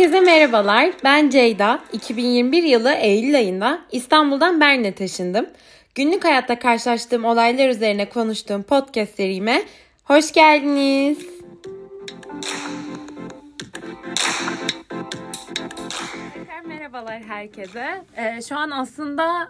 Herkese merhabalar. Ben Ceyda. 2021 yılı Eylül ayında İstanbul'dan Bern'e taşındım. Günlük hayatta karşılaştığım olaylar üzerine konuştuğum podcast serime hoş geldiniz. Merhabalar herkese. Ee, şu an aslında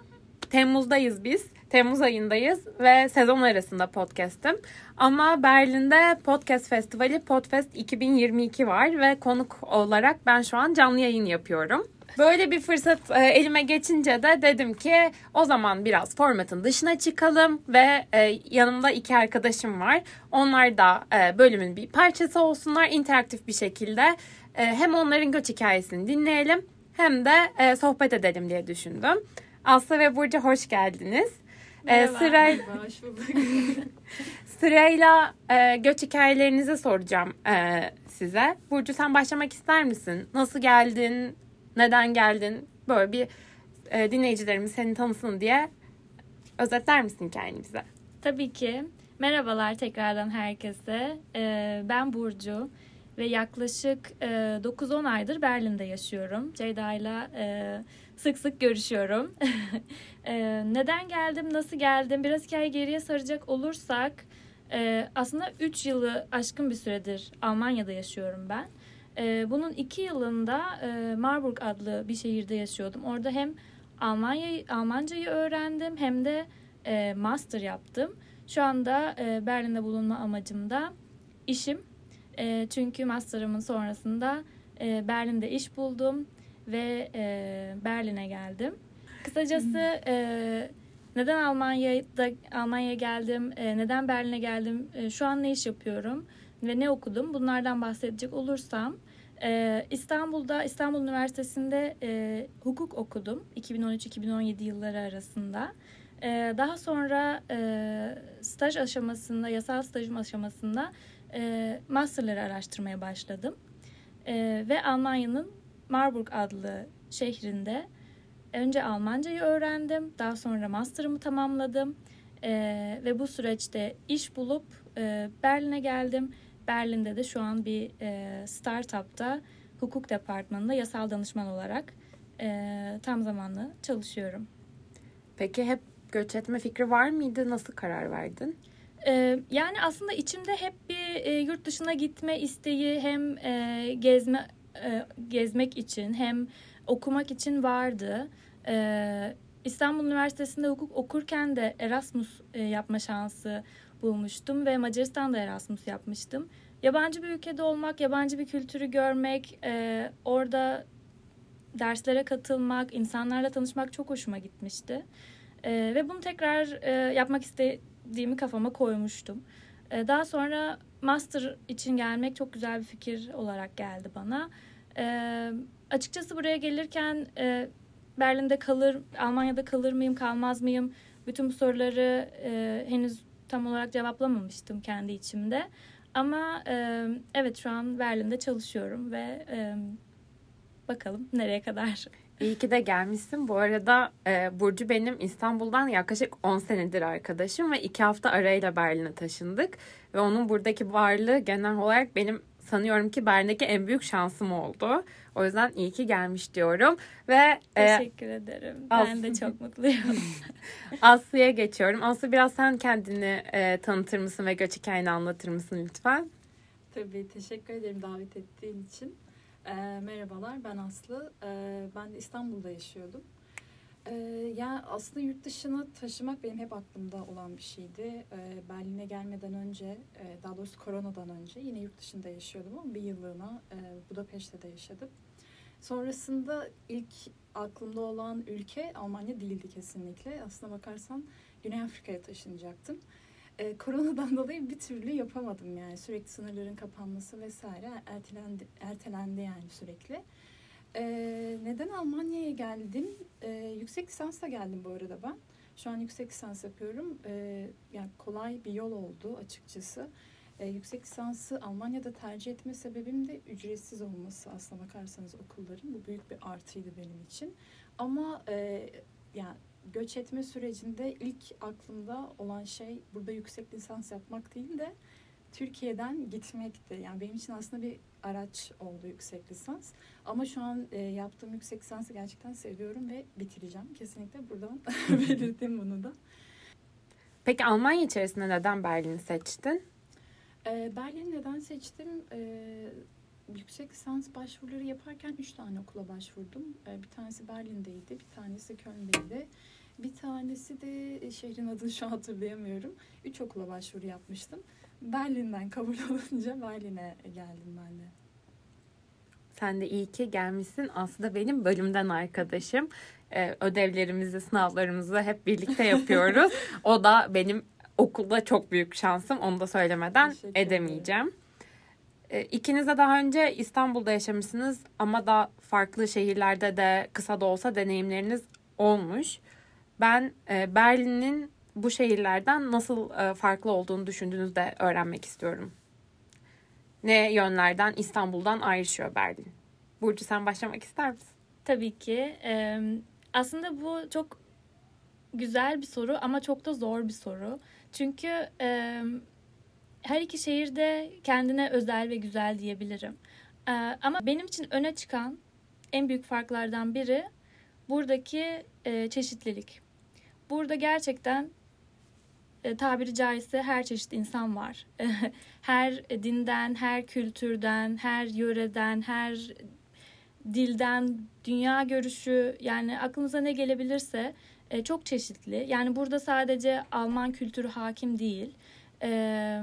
Temmuz'dayız biz. Temmuz ayındayız ve sezon arasında podcast'im. Ama Berlin'de Podcast Festivali Podfest 2022 var ve konuk olarak ben şu an canlı yayın yapıyorum. Böyle bir fırsat e, elime geçince de dedim ki o zaman biraz formatın dışına çıkalım ve e, yanımda iki arkadaşım var. Onlar da e, bölümün bir parçası olsunlar interaktif bir şekilde. Hem onların göç hikayesini dinleyelim hem de sohbet edelim diye düşündüm. Aslı ve Burcu hoş geldiniz. Ee. Sıra... Sırayla e, göç hikayelerinizi soracağım e, size. Burcu sen başlamak ister misin? Nasıl geldin? Neden geldin? Böyle bir e, dinleyicilerimiz seni tanısın diye özetler misin hikayeni bize? Tabii ki. Merhabalar tekrardan herkese. E, ben Burcu ve yaklaşık e, 9-10 aydır Berlin'de yaşıyorum. Ceyda ile sık sık görüşüyorum. e, neden geldim, nasıl geldim? Biraz hikaye geriye saracak olursak e, aslında 3 yılı aşkın bir süredir Almanya'da yaşıyorum ben. E, bunun 2 yılında e, Marburg adlı bir şehirde yaşıyordum. Orada hem Almanya Almancayı öğrendim hem de e, master yaptım. Şu anda e, Berlin'de bulunma amacım da işim. E, çünkü master'ımın sonrasında e, Berlin'de iş buldum ve e, Berlin'e geldim. Kısacası e, neden Almanya'da Almanya'ya geldim, e, neden Berlin'e geldim, e, şu an ne iş yapıyorum ve ne okudum bunlardan bahsedecek olursam e, İstanbul'da İstanbul Üniversitesi'nde e, hukuk okudum 2013-2017 yılları arasında. E, daha sonra e, staj aşamasında, yasal stajım aşamasında e, masterları araştırmaya başladım. E, ve Almanya'nın Marburg adlı şehrinde önce Almancayı öğrendim. Daha sonra master'ımı tamamladım. E, ve bu süreçte iş bulup e, Berlin'e geldim. Berlin'de de şu an bir e, startupta hukuk departmanında yasal danışman olarak e, tam zamanlı çalışıyorum. Peki hep göç etme fikri var mıydı? Nasıl karar verdin? Ee, yani aslında içimde hep bir e, yurt dışına gitme isteği hem e, gezme e, gezmek için hem okumak için vardı. E, İstanbul Üniversitesi'nde hukuk okurken de Erasmus yapma şansı bulmuştum ve Macaristan'da Erasmus yapmıştım. Yabancı bir ülkede olmak, yabancı bir kültürü görmek, orada derslere katılmak, insanlarla tanışmak çok hoşuma gitmişti. E, ve bunu tekrar e, yapmak istediğimi kafama koymuştum. E, daha sonra master için gelmek çok güzel bir fikir olarak geldi bana. E, açıkçası buraya gelirken e, Berlin'de kalır, Almanya'da kalır mıyım, kalmaz mıyım? Bütün bu soruları e, henüz tam olarak cevaplamamıştım kendi içimde. Ama e, evet şu an Berlin'de çalışıyorum ve bakalım nereye kadar. İyi ki de gelmişsin. Bu arada e, Burcu benim İstanbul'dan yaklaşık 10 senedir arkadaşım ve 2 hafta arayla Berlin'e taşındık. Ve onun buradaki varlığı genel olarak benim sanıyorum ki Berlin'deki en büyük şansım oldu. O yüzden iyi ki gelmiş diyorum. Ve e, Teşekkür e, ederim. Ben Aslı... de çok mutluyum. Aslı'ya geçiyorum. Aslı biraz sen kendini e, tanıtır mısın ve göç hikayeni anlatır mısın lütfen? Tabii teşekkür ederim davet ettiğin için. E, merhabalar ben Aslı. E, ben de İstanbul'da yaşıyordum. Ee, yani aslında yurt dışına taşımak benim hep aklımda olan bir şeydi. Ee, Berlin'e gelmeden önce, e, daha doğrusu koronadan önce yine yurt dışında yaşıyordum ama bir yıllığına e, Budapeşte'de yaşadım. Sonrasında ilk aklımda olan ülke Almanya değildi kesinlikle. Aslına bakarsan Güney Afrika'ya taşınacaktım. Ee, koronadan dolayı bir türlü yapamadım yani. Sürekli sınırların kapanması vesaire ertelendi, ertelendi yani sürekli. Ee, neden Almanya'ya geldim? Ee, yüksek lisansla geldim bu arada ben. Şu an yüksek lisans yapıyorum. Ee, yani kolay bir yol oldu açıkçası. Ee, yüksek lisansı Almanya'da tercih etme sebebim de ücretsiz olması aslına bakarsanız okulların. Bu büyük bir artıydı benim için. Ama e, yani göç etme sürecinde ilk aklımda olan şey burada yüksek lisans yapmak değil de Türkiye'den gitmekti. Yani benim için aslında bir araç oldu yüksek lisans. Ama şu an e, yaptığım yüksek lisansı gerçekten seviyorum ve bitireceğim. Kesinlikle buradan belirttim bunu da. Peki Almanya içerisinde neden Berlin'i seçtin? E, Berlin'i neden seçtim? E, yüksek lisans başvuruları yaparken üç tane okula başvurdum. E, bir tanesi Berlin'deydi, bir tanesi Köln'deydi. Bir tanesi de e, şehrin adını şu an hatırlayamıyorum. Üç okula başvuru yapmıştım. Berlin'den kabul olunca Berlin'e geldim ben de. Sen de iyi ki gelmişsin. Aslında benim bölümden arkadaşım. Ee, ödevlerimizi, sınavlarımızı hep birlikte yapıyoruz. o da benim okulda çok büyük şansım. Onu da söylemeden edemeyeceğim. Ee, İkiniz de daha önce İstanbul'da yaşamışsınız ama da farklı şehirlerde de kısa da olsa deneyimleriniz olmuş. Ben e, Berlin'in bu şehirlerden nasıl e, farklı olduğunu düşündüğünüzü de öğrenmek istiyorum. Ne yönlerden İstanbul'dan ayrışıyor Berlin? Burcu sen başlamak ister misin? Tabii ki. Aslında bu çok güzel bir soru ama çok da zor bir soru. Çünkü e, her iki şehirde kendine özel ve güzel diyebilirim. E, ama benim için öne çıkan en büyük farklardan biri buradaki e, çeşitlilik. Burada gerçekten e, tabiri caizse her çeşit insan var. her dinden, her kültürden, her yöreden, her dilden, dünya görüşü yani aklınıza ne gelebilirse e, çok çeşitli. Yani burada sadece Alman kültürü hakim değil. E,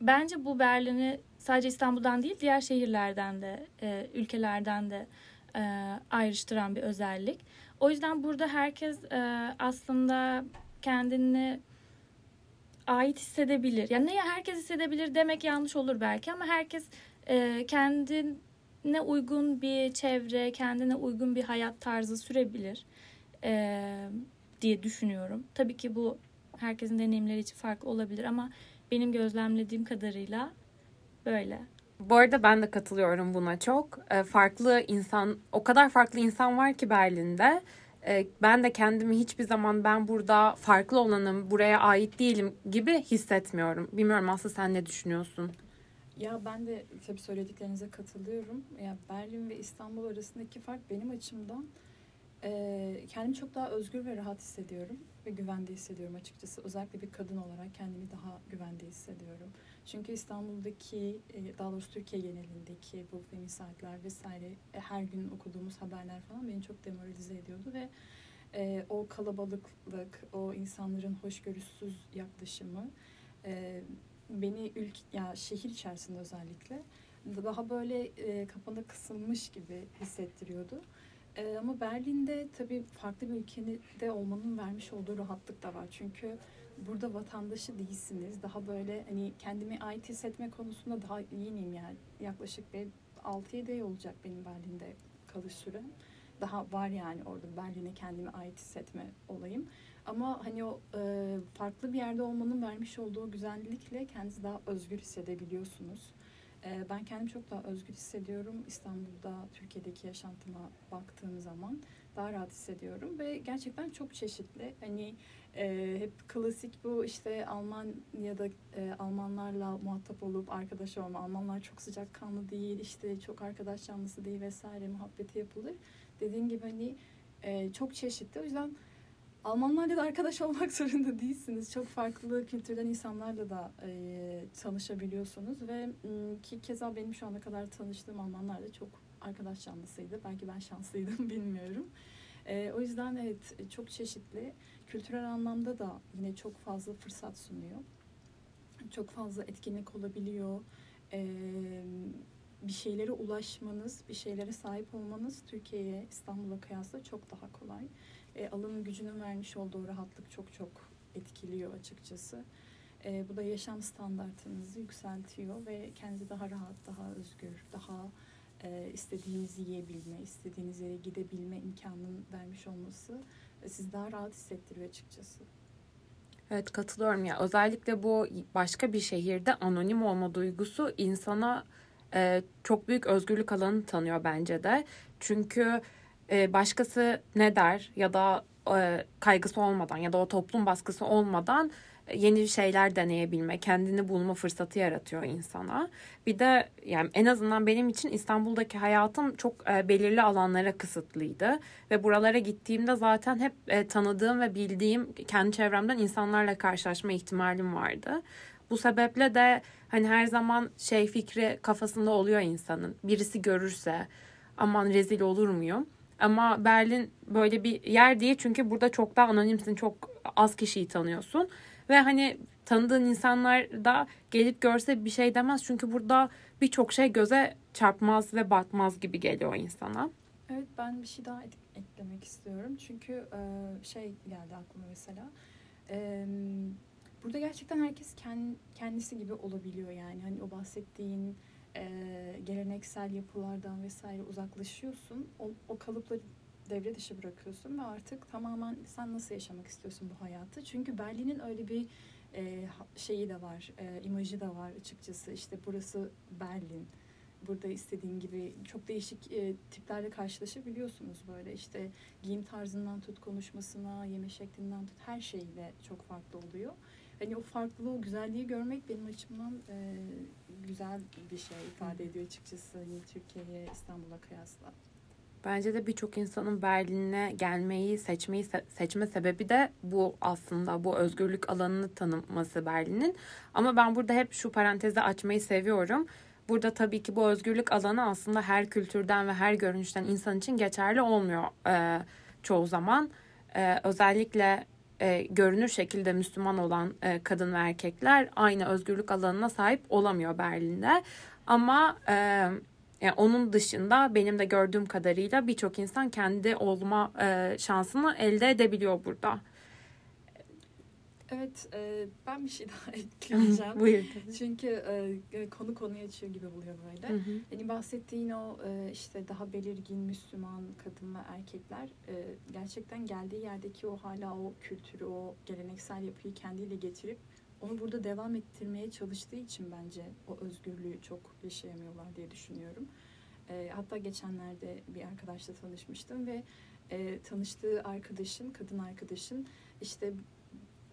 bence bu Berlin'i sadece İstanbul'dan değil diğer şehirlerden de, e, ülkelerden de e, ayrıştıran bir özellik. O yüzden burada herkes e, aslında kendini ait hissedebilir. Yani neye herkes hissedebilir demek yanlış olur belki ama herkes e, kendine uygun bir çevre, kendine uygun bir hayat tarzı sürebilir e, diye düşünüyorum. Tabii ki bu herkesin deneyimleri için farklı olabilir ama benim gözlemlediğim kadarıyla böyle. Bu arada ben de katılıyorum buna çok. E, farklı insan, o kadar farklı insan var ki Berlin'de. E, ben de kendimi hiçbir zaman ben burada farklı olanım, buraya ait değilim gibi hissetmiyorum. Bilmiyorum Aslı sen ne düşünüyorsun? Ya ben de tabii söylediklerinize katılıyorum. Ya Berlin ve İstanbul arasındaki fark benim açımdan e, kendimi çok daha özgür ve rahat hissediyorum ve güvende hissediyorum açıkçası. Özellikle bir kadın olarak kendimi daha güvende hissediyorum. Çünkü İstanbul'daki, e, daha doğrusu Türkiye genelindeki bu femisaytlar vesaire e, her gün okuduğumuz haberler falan beni çok demoralize ediyordu ve e, o kalabalıklık, o insanların hoşgörüsüz yaklaşımı e, beni ülk ya şehir içerisinde özellikle daha böyle e, kapana kısılmış gibi hissettiriyordu. E, ama Berlin'de tabii farklı bir ülkede olmanın vermiş olduğu rahatlık da var. Çünkü burada vatandaşı değilsiniz. Daha böyle hani kendimi ait hissetme konusunda daha yeniyim yani. Yaklaşık bir 6-7 ay olacak benim Berlin'de kalış sürem. Daha var yani orada Berlin'e kendimi ait hissetme olayım. Ama hani o e, farklı bir yerde olmanın vermiş olduğu güzellikle kendinizi daha özgür hissedebiliyorsunuz. E, ben kendimi çok daha özgür hissediyorum. İstanbul'da, Türkiye'deki yaşantıma baktığım zaman daha rahat hissediyorum ve gerçekten çok çeşitli. Hani e, hep klasik bu işte Almanya'da e, Almanlarla muhatap olup arkadaş olma. Almanlar çok sıcakkanlı değil, işte çok arkadaş canlısı değil vesaire muhabbeti yapılır. Dediğim gibi hani e, çok çeşitli. O yüzden Almanlarla da arkadaş olmak zorunda değilsiniz. Çok farklı kültürden insanlarla da e, tanışabiliyorsunuz ve ki keza benim şu ana kadar tanıştığım Almanlar da çok arkadaş canlısıydı. Belki ben şanslıydım bilmiyorum. E, o yüzden evet çok çeşitli. Kültürel anlamda da yine çok fazla fırsat sunuyor. Çok fazla etkinlik olabiliyor. E, bir şeylere ulaşmanız, bir şeylere sahip olmanız Türkiye'ye, İstanbul'a kıyasla çok daha kolay e, alım gücünün vermiş olduğu rahatlık çok çok etkiliyor açıkçası. E, bu da yaşam standartınızı yükseltiyor ve kendinizi daha rahat, daha özgür, daha e, istediğinizi yiyebilme, istediğiniz yere gidebilme imkanının vermiş olması e, sizi daha rahat hissettiriyor açıkçası. Evet katılıyorum ya. Özellikle bu başka bir şehirde anonim olma duygusu insana e, çok büyük özgürlük alanı tanıyor bence de. Çünkü e, başkası ne der ya da e, kaygısı olmadan ya da o toplum baskısı olmadan yeni şeyler deneyebilme, kendini bulma fırsatı yaratıyor insana. Bir de yani en azından benim için İstanbul'daki hayatım çok e, belirli alanlara kısıtlıydı ve buralara gittiğimde zaten hep e, tanıdığım ve bildiğim kendi çevremden insanlarla karşılaşma ihtimalim vardı. Bu sebeple de hani her zaman şey fikri kafasında oluyor insanın. Birisi görürse aman rezil olur muyum? Ama Berlin böyle bir yer değil çünkü burada çok daha anonimsin, çok az kişiyi tanıyorsun. Ve hani tanıdığın insanlar da gelip görse bir şey demez. Çünkü burada birçok şey göze çarpmaz ve batmaz gibi geliyor insana. Evet ben bir şey daha eklemek istiyorum. Çünkü şey geldi aklıma mesela. Burada gerçekten herkes kendisi gibi olabiliyor yani. Hani o bahsettiğin geleneksel yapılardan vesaire uzaklaşıyorsun. O, o kalıpları devre dışı bırakıyorsun ve artık tamamen sen nasıl yaşamak istiyorsun bu hayatı? Çünkü Berlin'in öyle bir e, şeyi de var, e, imajı da var açıkçası. İşte burası Berlin. Burada istediğin gibi çok değişik e, tiplerle karşılaşabiliyorsunuz böyle işte giyim tarzından tut konuşmasına, yeme şeklinden tut her şeyle çok farklı oluyor. Hani o farklılığı, o güzelliği görmek benim açımdan e, güzel bir şey ifade ediyor açıkçası. Hani Türkiye'ye, İstanbul'a kıyasla. Bence de birçok insanın Berlin'e gelmeyi seçmeyi seçme sebebi de bu aslında bu özgürlük alanını tanıması Berlin'in. Ama ben burada hep şu parantezi açmayı seviyorum. Burada tabii ki bu özgürlük alanı aslında her kültürden ve her görünüşten insan için geçerli olmuyor e, çoğu zaman. E, özellikle e, görünür şekilde Müslüman olan e, kadın ve erkekler aynı özgürlük alanına sahip olamıyor Berlin'de. Ama e, yani onun dışında benim de gördüğüm kadarıyla birçok insan kendi olma e, şansını elde edebiliyor burada. Evet, e, ben bir şey daha ekleyeceğim. Buyur. Çünkü e, konu konuyu açıyor gibi buluyor böyle. Hı hı. Yani bahsettiğin o e, işte daha belirgin Müslüman kadın ve erkekler e, gerçekten geldiği yerdeki o hala o kültürü, o geleneksel yapıyı kendiyle getirip onu burada devam ettirmeye çalıştığı için bence o özgürlüğü çok yaşayamıyorlar diye düşünüyorum. E, hatta geçenlerde bir arkadaşla tanışmıştım ve e, tanıştığı arkadaşın, kadın arkadaşın işte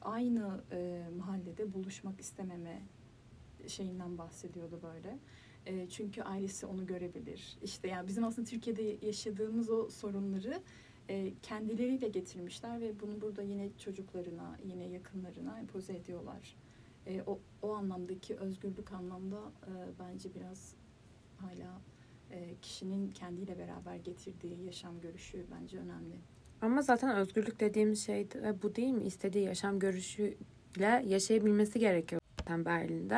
aynı e, mahallede buluşmak istememe şeyinden bahsediyordu böyle. E, çünkü ailesi onu görebilir. İşte yani bizim aslında Türkiye'de yaşadığımız o sorunları e, kendileriyle getirmişler ve bunu burada yine çocuklarına, yine yakınlarına empoze ediyorlar. E, o, o anlamdaki özgürlük anlamda e, bence biraz hala e, kişinin kendiyle beraber getirdiği yaşam görüşü bence önemli. Ama zaten özgürlük dediğimiz şey de bu değil mi? İstediği yaşam görüşüyle yaşayabilmesi gerekiyor zaten Berlin'de.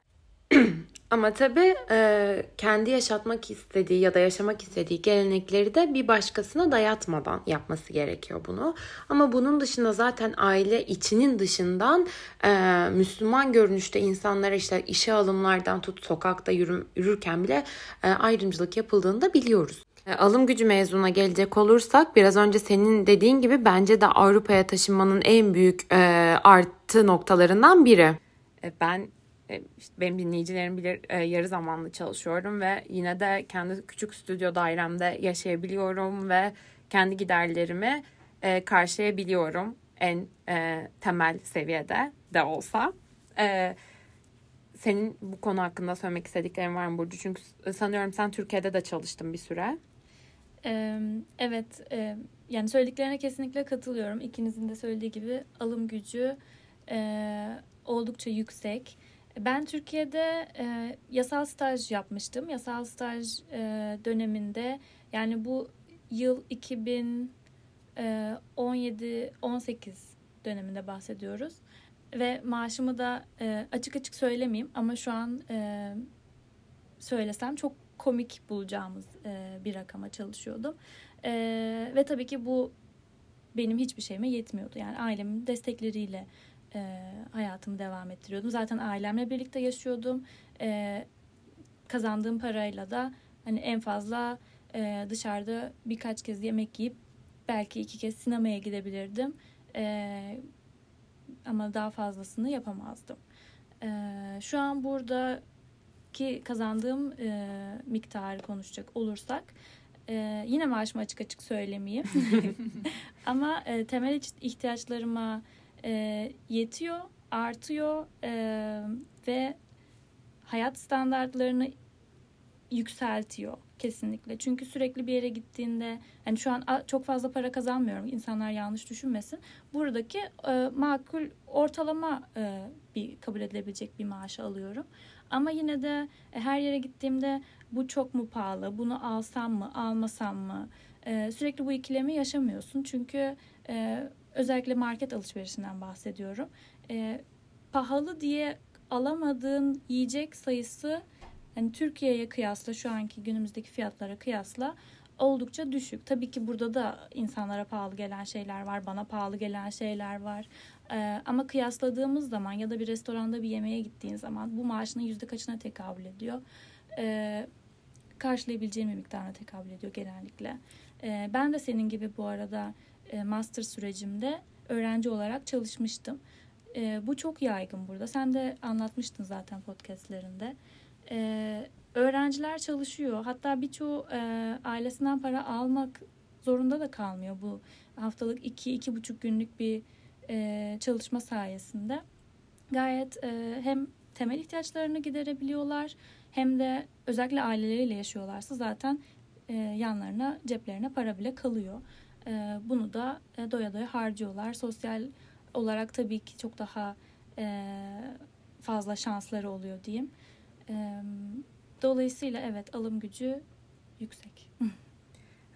Ama tabii e, kendi yaşatmak istediği ya da yaşamak istediği gelenekleri de bir başkasına dayatmadan yapması gerekiyor bunu. Ama bunun dışında zaten aile içinin dışından e, Müslüman görünüşte insanlara işte işe alımlardan tut sokakta yürü, yürürken bile e, ayrımcılık yapıldığını da biliyoruz. E, alım gücü mezuna gelecek olursak biraz önce senin dediğin gibi bence de Avrupa'ya taşınmanın en büyük e, artı noktalarından biri. E, ben e, işte benim dinleyicilerim bilir yarı zamanlı çalışıyorum ve yine de kendi küçük stüdyo dairemde yaşayabiliyorum ve kendi giderlerimi karşılayabiliyorum en temel seviyede de olsa. Senin bu konu hakkında söylemek istediklerin var mı Burcu? Çünkü sanıyorum sen Türkiye'de de çalıştın bir süre. Evet, yani söylediklerine kesinlikle katılıyorum. İkinizin de söylediği gibi alım gücü oldukça yüksek. Ben Türkiye'de e, yasal staj yapmıştım. Yasal staj e, döneminde yani bu yıl 2017-18 döneminde bahsediyoruz. Ve maaşımı da e, açık açık söylemeyeyim ama şu an e, söylesem çok komik bulacağımız e, bir rakama çalışıyordum. E, ve tabii ki bu benim hiçbir şeyime yetmiyordu. Yani ailemin destekleriyle e, hayatımı devam ettiriyordum. Zaten ailemle birlikte yaşıyordum. E, kazandığım parayla da hani en fazla e, dışarıda birkaç kez yemek yiyip belki iki kez sinemaya gidebilirdim. E, ama daha fazlasını yapamazdım. E, şu an burada ki kazandığım e, miktarı konuşacak olursak E, yine maaşımı açık açık söylemeyeyim. Ama e, temel ihtiyaçlarıma e, yetiyor, artıyor e, ve hayat standartlarını yükseltiyor kesinlikle. Çünkü sürekli bir yere gittiğinde hani şu an çok fazla para kazanmıyorum. İnsanlar yanlış düşünmesin. Buradaki e, makul ortalama e, bir kabul edilebilecek bir maaşı alıyorum. Ama yine de e, her yere gittiğimde bu çok mu pahalı? Bunu alsam mı, almasam mı? E, sürekli bu ikilemi yaşamıyorsun. Çünkü e, özellikle market alışverişinden bahsediyorum. Pahalı diye alamadığın yiyecek sayısı hani Türkiye'ye kıyasla şu anki günümüzdeki fiyatlara kıyasla oldukça düşük. Tabii ki burada da insanlara pahalı gelen şeyler var, bana pahalı gelen şeyler var. Ee, ama kıyasladığımız zaman ya da bir restoranda bir yemeğe gittiğin zaman bu maaşının yüzde kaçına tekabül ediyor? Ee, karşılayabileceğim bir miktarına tekabül ediyor genellikle. Ee, ben de senin gibi bu arada e, master sürecimde öğrenci olarak çalışmıştım. Ee, bu çok yaygın burada. Sen de anlatmıştın zaten podcastlerinde. Ee, öğrenciler çalışıyor. Hatta birçoğu e, ailesinden para almak zorunda da kalmıyor bu haftalık iki iki buçuk günlük bir e, çalışma sayesinde. Gayet e, hem temel ihtiyaçlarını giderebiliyorlar hem de özellikle aileleriyle yaşıyorlarsa zaten e, yanlarına ceplerine para bile kalıyor. E, bunu da e, doya doya harcıyorlar. Sosyal olarak tabii ki çok daha e, fazla şansları oluyor diyeyim. E, dolayısıyla evet alım gücü yüksek.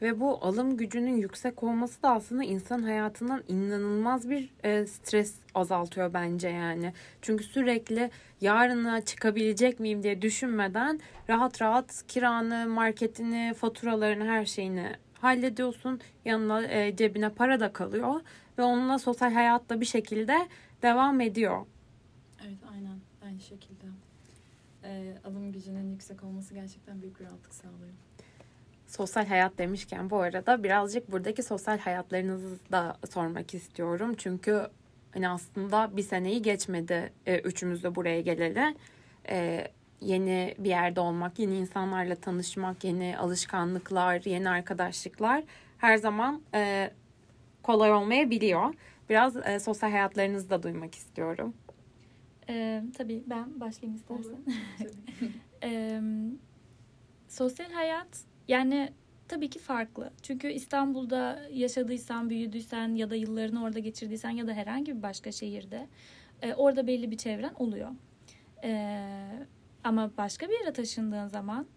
Ve bu alım gücünün yüksek olması da aslında insan hayatından inanılmaz bir e, stres azaltıyor bence yani. Çünkü sürekli yarına çıkabilecek miyim diye düşünmeden rahat rahat kiranı, marketini, faturalarını, her şeyini hallediyorsun. Yanına e, cebine para da kalıyor ve onunla sosyal hayatta bir şekilde devam ediyor. Evet aynen aynı şekilde. E, alım gücünün yüksek olması gerçekten büyük bir rahatlık sağlıyor sosyal hayat demişken bu arada birazcık buradaki sosyal hayatlarınızı da sormak istiyorum. Çünkü hani aslında bir seneyi geçmedi e, üçümüz de buraya geleli. E, yeni bir yerde olmak, yeni insanlarla tanışmak, yeni alışkanlıklar, yeni arkadaşlıklar her zaman e, kolay olmayabiliyor. Biraz e, sosyal hayatlarınızı da duymak istiyorum. Ee, tabii ben başlayayım istersen. ee, sosyal hayat yani tabii ki farklı. Çünkü İstanbul'da yaşadıysan, büyüdüysen ya da yıllarını orada geçirdiysen ya da herhangi bir başka şehirde e, orada belli bir çevren oluyor. E, ama başka bir yere taşındığın zaman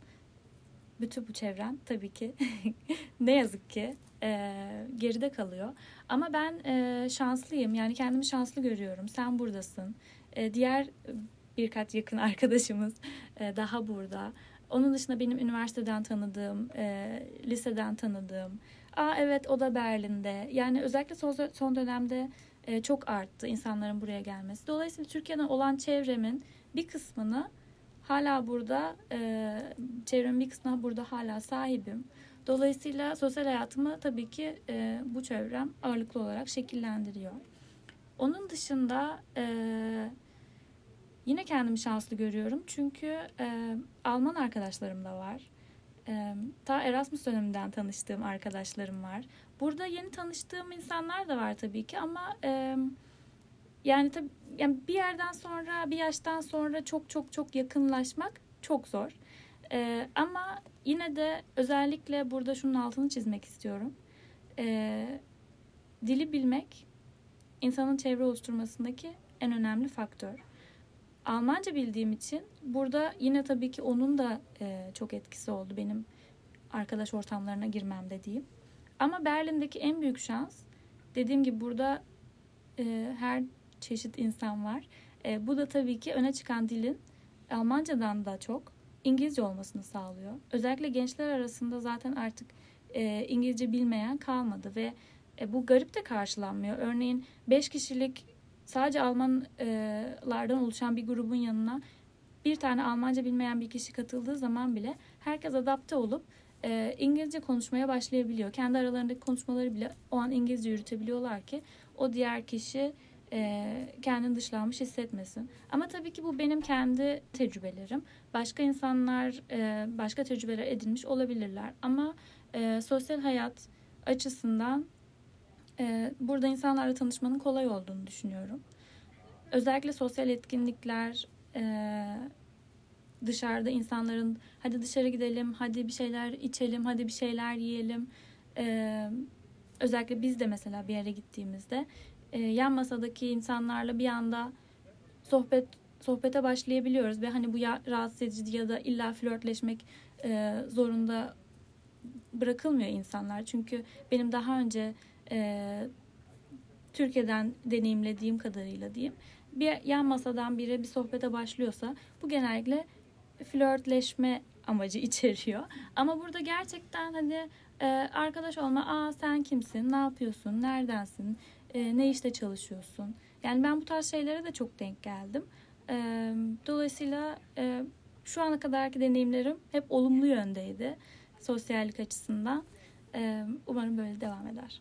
bütün bu çevren tabii ki ne yazık ki e, geride kalıyor. Ama ben e, şanslıyım. Yani kendimi şanslı görüyorum. Sen buradasın. E, diğer birkaç yakın arkadaşımız e, daha burada. Onun dışında benim üniversiteden tanıdığım, e, liseden tanıdığım. Aa evet o da Berlin'de. Yani özellikle son, son dönemde e, çok arttı insanların buraya gelmesi. Dolayısıyla Türkiye'den olan çevremin bir kısmını hala burada, e, çevremin bir kısmına burada hala sahibim. Dolayısıyla sosyal hayatımı tabii ki e, bu çevrem ağırlıklı olarak şekillendiriyor. Onun dışında e, Yine kendimi şanslı görüyorum çünkü e, Alman arkadaşlarım da var. E, ta Erasmus döneminden tanıştığım arkadaşlarım var. Burada yeni tanıştığım insanlar da var tabii ki ama e, yani tabii yani bir yerden sonra bir yaştan sonra çok çok çok yakınlaşmak çok zor. E, ama yine de özellikle burada şunun altını çizmek istiyorum. E, dili bilmek insanın çevre oluşturmasındaki en önemli faktör. Almanca bildiğim için burada yine tabii ki onun da e, çok etkisi oldu benim arkadaş ortamlarına girmem dediğim. Ama Berlin'deki en büyük şans dediğim gibi burada e, her çeşit insan var. E, bu da tabii ki öne çıkan dilin Almancadan da çok İngilizce olmasını sağlıyor. Özellikle gençler arasında zaten artık e, İngilizce bilmeyen kalmadı ve e, bu garip de karşılanmıyor. Örneğin 5 kişilik sadece Almanlardan oluşan bir grubun yanına bir tane Almanca bilmeyen bir kişi katıldığı zaman bile herkes adapte olup e, İngilizce konuşmaya başlayabiliyor. Kendi aralarındaki konuşmaları bile o an İngilizce yürütebiliyorlar ki o diğer kişi e, kendini dışlanmış hissetmesin. Ama tabii ki bu benim kendi tecrübelerim. Başka insanlar e, başka tecrübeler edinmiş olabilirler. Ama sosyal hayat açısından e, burada insanlarla tanışmanın kolay olduğunu düşünüyorum. Özellikle sosyal etkinlikler, e, dışarıda insanların hadi dışarı gidelim, hadi bir şeyler içelim, hadi bir şeyler yiyelim. E, özellikle biz de mesela bir yere gittiğimizde e, yan masadaki insanlarla bir anda sohbet sohbete başlayabiliyoruz ve hani bu ya, rahatsız edici ya da illa flörtleşmek e, zorunda bırakılmıyor insanlar. Çünkü benim daha önce e, Türkiye'den deneyimlediğim kadarıyla diyeyim bir yan masadan biri bir sohbete başlıyorsa bu genellikle flörtleşme amacı içeriyor. Ama burada gerçekten hani e, arkadaş olma, aa sen kimsin, ne yapıyorsun, neredensin, e, ne işte çalışıyorsun. Yani ben bu tarz şeylere de çok denk geldim. E, dolayısıyla e, şu ana kadarki deneyimlerim hep olumlu yöndeydi sosyallik açısından. E, umarım böyle devam eder.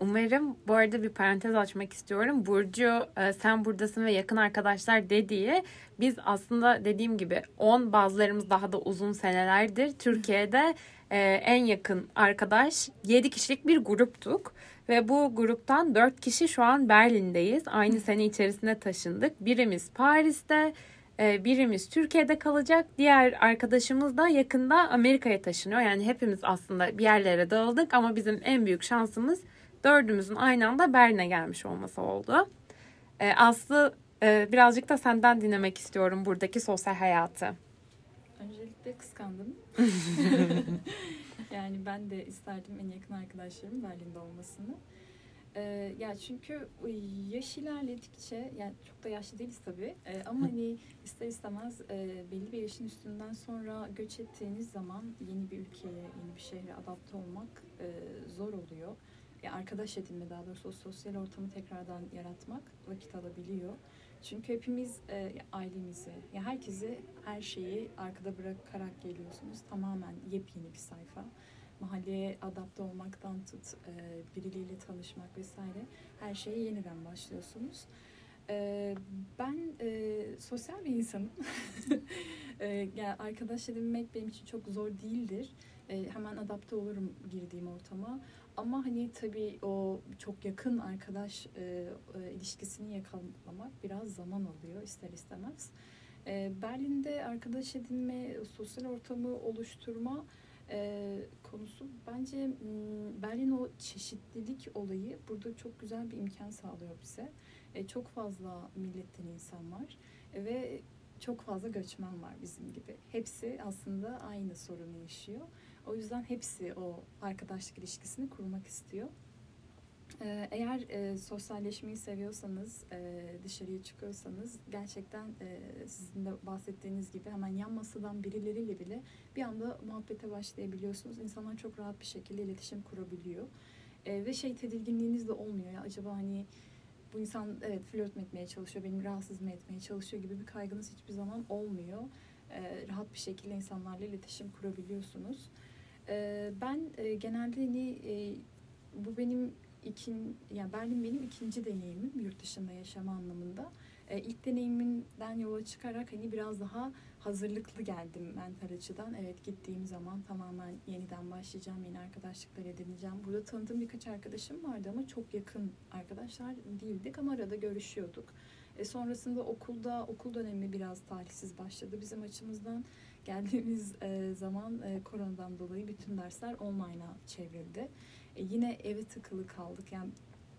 Umarım bu arada bir parantez açmak istiyorum. Burcu e, sen buradasın ve yakın arkadaşlar dediği biz aslında dediğim gibi 10 bazılarımız daha da uzun senelerdir Türkiye'de e, en yakın arkadaş 7 kişilik bir gruptuk. Ve bu gruptan 4 kişi şu an Berlin'deyiz. Aynı sene içerisinde taşındık. Birimiz Paris'te, e, birimiz Türkiye'de kalacak. Diğer arkadaşımız da yakında Amerika'ya taşınıyor. Yani hepimiz aslında bir yerlere dağıldık ama bizim en büyük şansımız dördümüzün aynı anda Berlin'e gelmiş olması oldu. E, Aslı e, birazcık da senden dinlemek istiyorum buradaki sosyal hayatı. Öncelikle kıskandım. yani ben de isterdim en yakın arkadaşlarım Berlin'de olmasını. Ee, ya çünkü yaş ilerledikçe yani çok da yaşlı değiliz tabii ee, ama hani ister istemez e, belli bir yaşın üstünden sonra göç ettiğiniz zaman yeni bir ülkeye, yeni bir şehre adapte olmak e, zor oluyor ya arkadaş edinme daha doğrusu o sosyal ortamı tekrardan yaratmak vakit alabiliyor. Çünkü hepimiz e, ailemizi, ya herkesi, her şeyi arkada bırakarak geliyorsunuz. Tamamen yepyeni bir sayfa. Mahalleye adapte olmaktan tut, e, birileriyle tanışmak vesaire her şeye yeniden başlıyorsunuz. E, ben e, sosyal bir insanım. e, yani arkadaş edinmek benim için çok zor değildir. E, hemen adapte olurum girdiğim ortama. Ama hani tabii o çok yakın arkadaş e, e, ilişkisini yakalamak biraz zaman alıyor ister istemez. E, Berlin'de arkadaş edinme, sosyal ortamı oluşturma e, konusu bence Berlin o çeşitlilik olayı burada çok güzel bir imkan sağlıyor bize. E, çok fazla milletten insan var ve çok fazla göçmen var bizim gibi. Hepsi aslında aynı sorunu yaşıyor. O yüzden hepsi o arkadaşlık ilişkisini kurmak istiyor. Ee, eğer e, sosyalleşmeyi seviyorsanız, e, dışarıya çıkıyorsanız gerçekten e, sizin de bahsettiğiniz gibi hemen yan masadan birileriyle bile bir anda muhabbete başlayabiliyorsunuz. İnsanlar çok rahat bir şekilde iletişim kurabiliyor. E, ve şey tedirginliğiniz de olmuyor. Ya acaba hani bu insan evet flört etmeye çalışıyor, beni rahatsız mı etmeye çalışıyor gibi bir kaygınız hiçbir zaman olmuyor. E, rahat bir şekilde insanlarla iletişim kurabiliyorsunuz. Ben genelde hani bu benim ikin yani Berlin benim ikinci deneyimim yurt dışında yaşama anlamında. E, ilk deneyimimden yola çıkarak hani biraz daha hazırlıklı geldim mental açıdan. Evet gittiğim zaman tamamen yeniden başlayacağım, yeni arkadaşlıklar edineceğim. Burada tanıdığım birkaç arkadaşım vardı ama çok yakın arkadaşlar değildik ama arada görüşüyorduk. E, sonrasında okulda okul dönemi biraz talihsiz başladı bizim açımızdan. Geldiğimiz e, zaman e, koronadan dolayı bütün dersler online'a çevrildi. E, yine eve tıkılı kaldık. Yani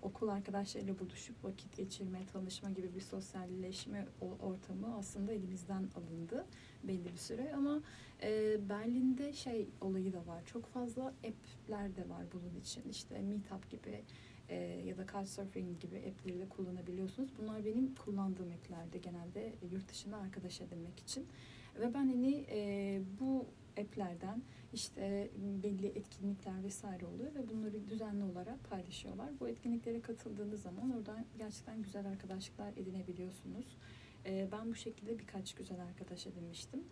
okul arkadaşlarıyla buluşup vakit geçirme, tanışma gibi bir sosyalleşme ortamı aslında elimizden alındı belli bir süre ama e, Berlin'de şey olayı da var. Çok fazla app'ler de var bunun için. İşte Meetup gibi e, ya da Couchsurfing gibi app'leri de kullanabiliyorsunuz. Bunlar benim kullandığım app'lerde genelde yurt dışında arkadaş edinmek için. Ve ben hani e, bu app'lerden işte belli etkinlikler vesaire oluyor ve bunları düzenli olarak paylaşıyorlar. Bu etkinliklere katıldığınız zaman oradan gerçekten güzel arkadaşlıklar edinebiliyorsunuz. E, ben bu şekilde birkaç güzel arkadaş edinmiştim.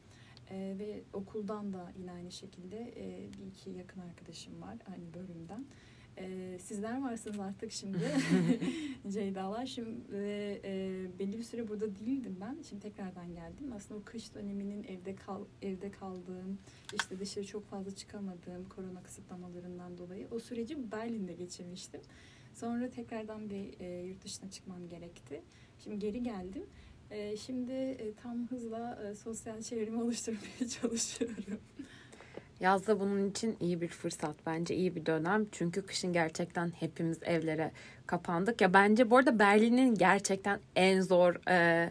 E, ve okuldan da yine aynı şekilde e, bir iki yakın arkadaşım var aynı bölümden. E, sizler varsınız artık şimdi Ceyda'lar. Şimdi e, belli bir süre burada değildim ben. Şimdi tekrardan geldim. Aslında o kış döneminin evde kal evde kaldığım, işte dışarı çok fazla çıkamadığım korona kısıtlamalarından dolayı o süreci Berlin'de geçirmiştim. Sonra tekrardan bir e, yurt dışına çıkmam gerekti. Şimdi geri geldim. E, şimdi e, tam hızla e, sosyal çevrimi oluşturmaya çalışıyorum. Yazda bunun için iyi bir fırsat bence iyi bir dönem. Çünkü kışın gerçekten hepimiz evlere kapandık. Ya bence bu arada Berlin'in gerçekten en zor e,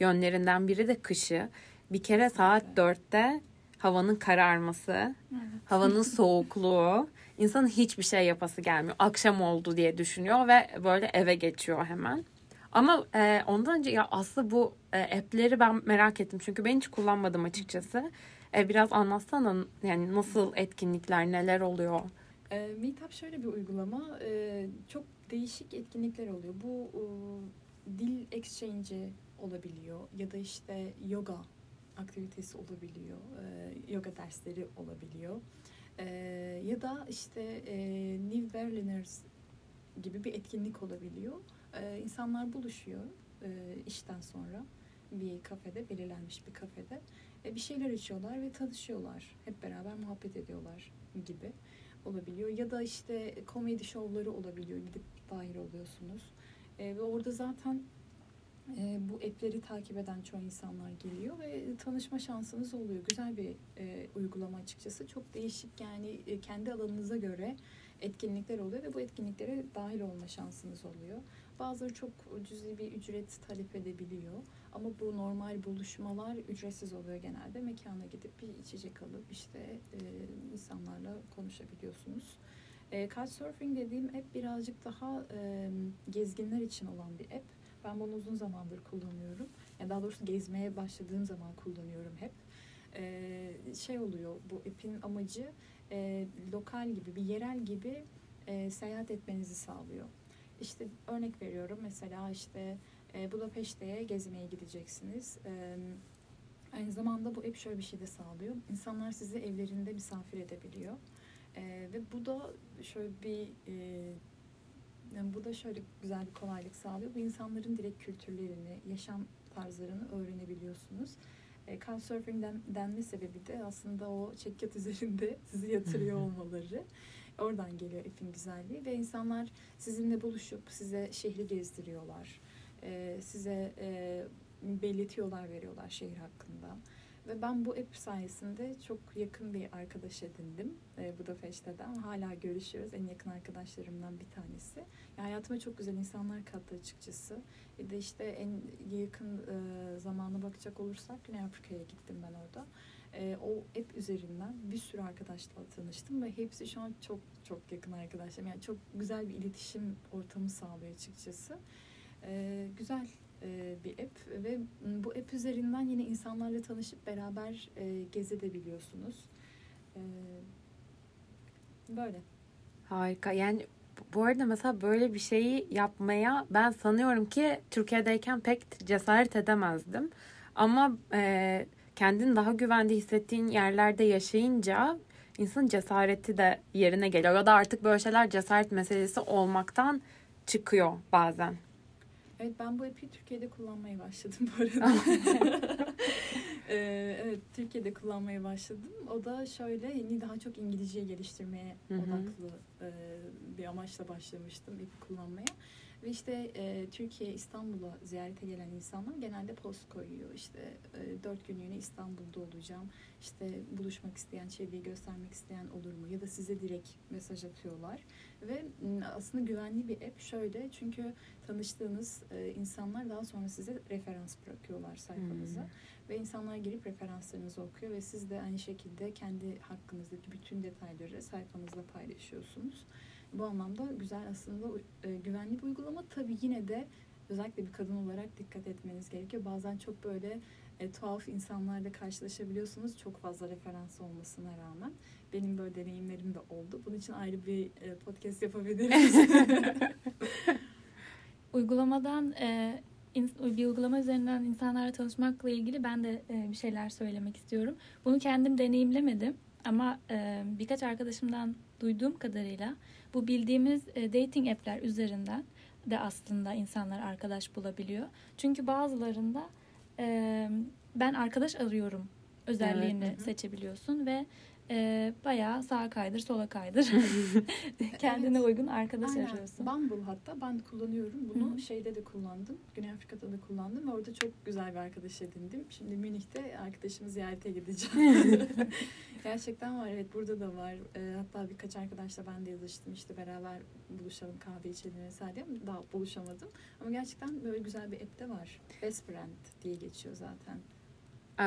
yönlerinden biri de kışı. Bir kere saat dörtte havanın kararması, evet. havanın soğukluğu, insanın hiçbir şey yapası gelmiyor. Akşam oldu diye düşünüyor ve böyle eve geçiyor hemen. Ama e, ondan önce ya aslında bu e, app'leri ben merak ettim. Çünkü ben hiç kullanmadım açıkçası. E, biraz anlatsana yani nasıl etkinlikler, neler oluyor? E, Meetup şöyle bir uygulama. E, çok değişik etkinlikler oluyor. Bu e, dil exchange'i olabiliyor ya da işte yoga aktivitesi olabiliyor. Yoga dersleri olabiliyor. Ya da işte New Berliners gibi bir etkinlik olabiliyor. E, insanlar buluşuyor işten sonra bir kafede, belirlenmiş bir kafede bir şeyler içiyorlar ve tanışıyorlar. Hep beraber muhabbet ediyorlar gibi olabiliyor. Ya da işte komedi şovları olabiliyor. Gidip dahil oluyorsunuz. E, ve orada zaten e, bu app'leri takip eden çoğu insanlar geliyor ve tanışma şansınız oluyor. Güzel bir e, uygulama açıkçası. Çok değişik yani e, kendi alanınıza göre etkinlikler oluyor ve bu etkinliklere dahil olma şansınız oluyor. Bazıları çok cüzi bir ücret talep edebiliyor. Ama bu normal buluşmalar ücretsiz oluyor genelde. Mekana gidip bir içecek alıp işte e, insanlarla konuşabiliyorsunuz. E, Couchsurfing dediğim app birazcık daha e, gezginler için olan bir app. Ben bunu uzun zamandır kullanıyorum. Yani daha doğrusu gezmeye başladığım zaman kullanıyorum hep. E, şey oluyor bu app'in amacı e, lokal gibi bir yerel gibi e, seyahat etmenizi sağlıyor. İşte örnek veriyorum mesela işte e, Budapeşte'ye gezmeye gideceksiniz. E, aynı zamanda bu hep şöyle bir şey de sağlıyor. İnsanlar sizi evlerinde misafir edebiliyor. E, ve bu da şöyle bir e, yani bu da şöyle güzel bir kolaylık sağlıyor. Bu insanların direkt kültürlerini, yaşam tarzlarını öğrenebiliyorsunuz. E, Couchsurfing'den denme sebebi de aslında o çekyat üzerinde sizi yatırıyor olmaları. Oradan geliyor ipin güzelliği ve insanlar sizinle buluşup size şehri gezdiriyorlar e, size e, belirtiyorlar veriyorlar şehir hakkında. Ve ben bu app sayesinde çok yakın bir arkadaş edindim e, Budapeşte'den. Hala görüşüyoruz. En yakın arkadaşlarımdan bir tanesi. Yani hayatıma çok güzel insanlar kattı açıkçası. Bir de işte en yakın e, zamana bakacak olursak Güney Afrika'ya gittim ben orada. E, o app üzerinden bir sürü arkadaşla tanıştım ve hepsi şu an çok çok yakın arkadaşlarım. Yani çok güzel bir iletişim ortamı sağlıyor açıkçası. E, güzel e, bir app ve bu app üzerinden yine insanlarla tanışıp beraber e, gezebiliyorsunuz. E, böyle. Harika. Yani bu arada mesela böyle bir şeyi yapmaya ben sanıyorum ki Türkiye'deyken pek cesaret edemezdim. Ama e, kendini daha güvende hissettiğin yerlerde yaşayınca insanın cesareti de yerine geliyor. Ya da artık böyle şeyler cesaret meselesi olmaktan çıkıyor bazen. Evet ben bu app'i Türkiye'de kullanmaya başladım bu arada. ee, evet Türkiye'de kullanmaya başladım. O da şöyle yeni daha çok İngilizce geliştirmeye odaklı e, bir amaçla başlamıştım app'i kullanmaya. Ve işte e, Türkiye, İstanbul'a ziyarete gelen insanlar genelde post koyuyor. İşte e, dört günlüğüne İstanbul'da olacağım. İşte buluşmak isteyen, çevreyi göstermek isteyen olur mu? Ya da size direkt mesaj atıyorlar. Ve aslında güvenli bir app şöyle. Çünkü tanıştığınız e, insanlar daha sonra size referans bırakıyorlar sayfanıza. Hmm. Ve insanlar girip referanslarınızı okuyor ve siz de aynı şekilde kendi hakkınızdaki bütün detayları sayfanızda paylaşıyorsunuz. Bu anlamda güzel aslında e, güvenli bir uygulama. Tabii yine de özellikle bir kadın olarak dikkat etmeniz gerekiyor. Bazen çok böyle e, tuhaf insanlarla karşılaşabiliyorsunuz. Çok fazla referans olmasına rağmen. Benim böyle deneyimlerim de oldu. Bunun için ayrı bir e, podcast yapabiliriz. Uygulamadan e, bir uygulama üzerinden insanlarla tanışmakla ilgili ben de e, bir şeyler söylemek istiyorum. Bunu kendim deneyimlemedim ama e, birkaç arkadaşımdan duyduğum kadarıyla Bu bildiğimiz e, dating app'ler üzerinden de aslında insanlar arkadaş bulabiliyor. Çünkü bazılarında e, ben arkadaş arıyorum özelliğini Evet, seçebiliyorsun ve e, bayağı sağa kaydır sola kaydır kendine Evet. uygun arkadaş Aynen. arıyorsun. Bumble hatta ben kullanıyorum. Bunu Hı şeyde de kullandım. Güney Afrika'da da kullandım ve orada çok güzel bir arkadaş edindim. Şimdi Münih'te arkadaşımı ziyarete gideceğim. Gerçekten var evet burada da var. Ee, hatta birkaç arkadaşla ben de yazıştım işte beraber buluşalım kahve içelim vesaire daha buluşamadım. Ama gerçekten böyle güzel bir app de var. Best Friend diye geçiyor zaten.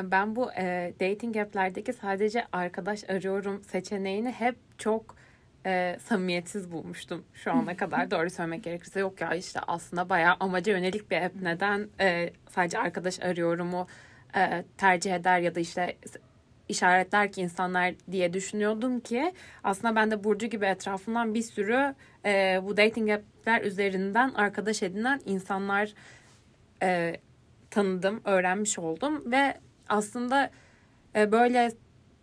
Ben bu e, dating app'lerdeki sadece arkadaş arıyorum seçeneğini hep çok e, samimiyetsiz bulmuştum şu ana kadar. Doğru söylemek gerekirse yok ya işte aslında bayağı amaca yönelik bir app. Neden e, sadece arkadaş arıyorumu e, tercih eder ya da işte işaretler ki insanlar diye düşünüyordum ki aslında ben de Burcu gibi etrafımdan bir sürü e, bu dating app'ler üzerinden arkadaş edinen insanlar e, tanıdım, öğrenmiş oldum ve aslında e, böyle